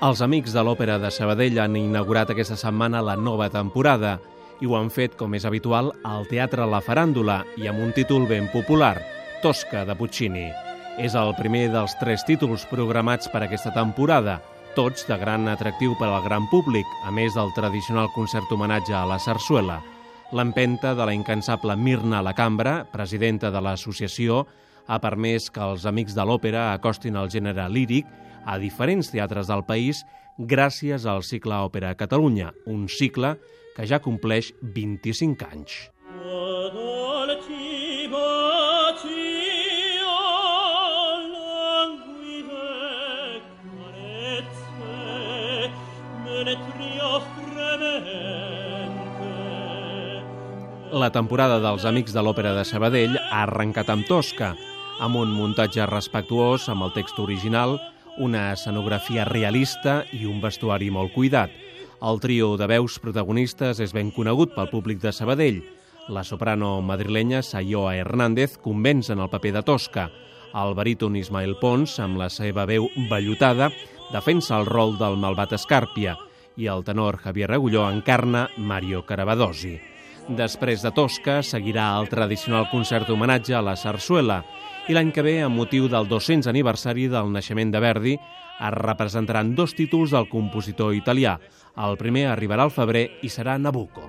Els amics de l'Òpera de Sabadell han inaugurat aquesta setmana la nova temporada i ho han fet, com és habitual, al Teatre La Faràndula i amb un títol ben popular, Tosca de Puccini. És el primer dels tres títols programats per aquesta temporada, tots de gran atractiu per al gran públic, a més del tradicional concert homenatge a la sarsuela. L'empenta de la incansable Mirna La Cambra, presidenta de l'associació, ha permès que els amics de l'òpera acostin el gènere líric a diferents teatres del país gràcies al cicle Òpera a Catalunya, un cicle que ja compleix 25 anys. La temporada dels Amics de l'Òpera de Sabadell ha arrencat amb Tosca, amb un muntatge respectuós amb el text original, una escenografia realista i un vestuari molt cuidat. El trio de veus protagonistes és ben conegut pel públic de Sabadell. La soprano madrilenya Sayoa Hernández convenç en el paper de Tosca. El baríton Ismael Pons, amb la seva veu vellutada, defensa el rol del malvat Escàrpia i el tenor Javier Agulló encarna Mario Carabadosi. Després de Tosca seguirà el tradicional concert d'homenatge a la sarsuela, i l'any que ve, amb motiu del 200 aniversari del naixement de Verdi, es representaran dos títols del compositor italià. El primer arribarà al febrer i serà Nabucco.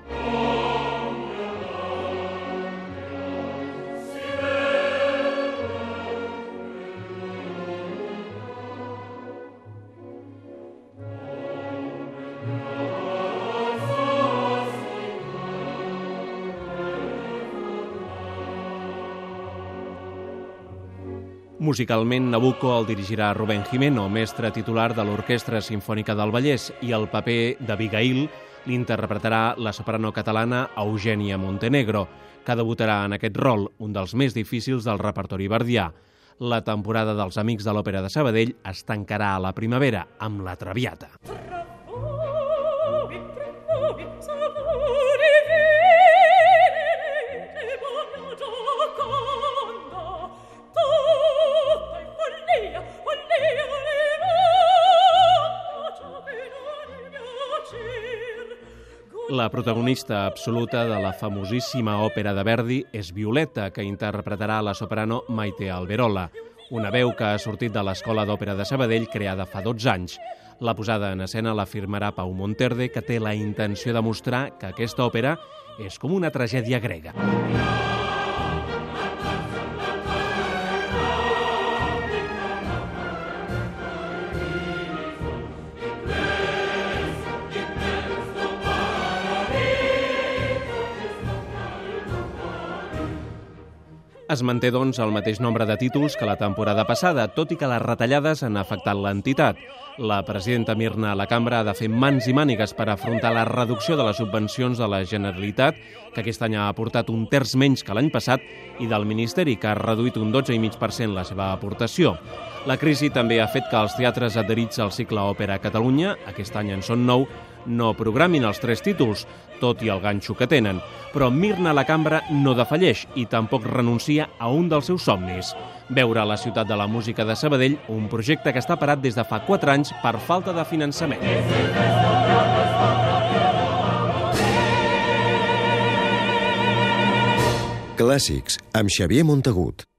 Musicalment, Nabucco el dirigirà Rubén Jimeno, mestre titular de l'Orquestra Simfònica del Vallès, i el paper d'Abigail l'interpretarà la soprano catalana Eugènia Montenegro, que debutarà en aquest rol, un dels més difícils del repertori verdià. La temporada dels Amics de l'Òpera de Sabadell es tancarà a la primavera amb la Traviata. La protagonista absoluta de la famosíssima òpera de Verdi és Violeta, que interpretarà la soprano Maite Alberola, una veu que ha sortit de l'Escola d'Òpera de Sabadell creada fa 12 anys. La posada en escena la firmarà Pau Monterde, que té la intenció de mostrar que aquesta òpera és com una tragèdia grega. Es manté, doncs, el mateix nombre de títols que la temporada passada, tot i que les retallades han afectat l'entitat. La presidenta Mirna a la cambra ha de fer mans i mànigues per afrontar la reducció de les subvencions de la Generalitat, que aquest any ha aportat un terç menys que l'any passat, i del Ministeri, que ha reduït un 12,5% la seva aportació. La crisi també ha fet que els teatres adherits al cicle Òpera Catalunya, aquest any en són nou, no programin els tres títols, tot i el ganxo que tenen. Però Mirna la Cambra no defalleix i tampoc renuncia a un dels seus somnis. Veure la ciutat de la música de Sabadell un projecte que està parat des de fa 4 anys per falta de finançament. Clàssics, amb Xavier Montagut.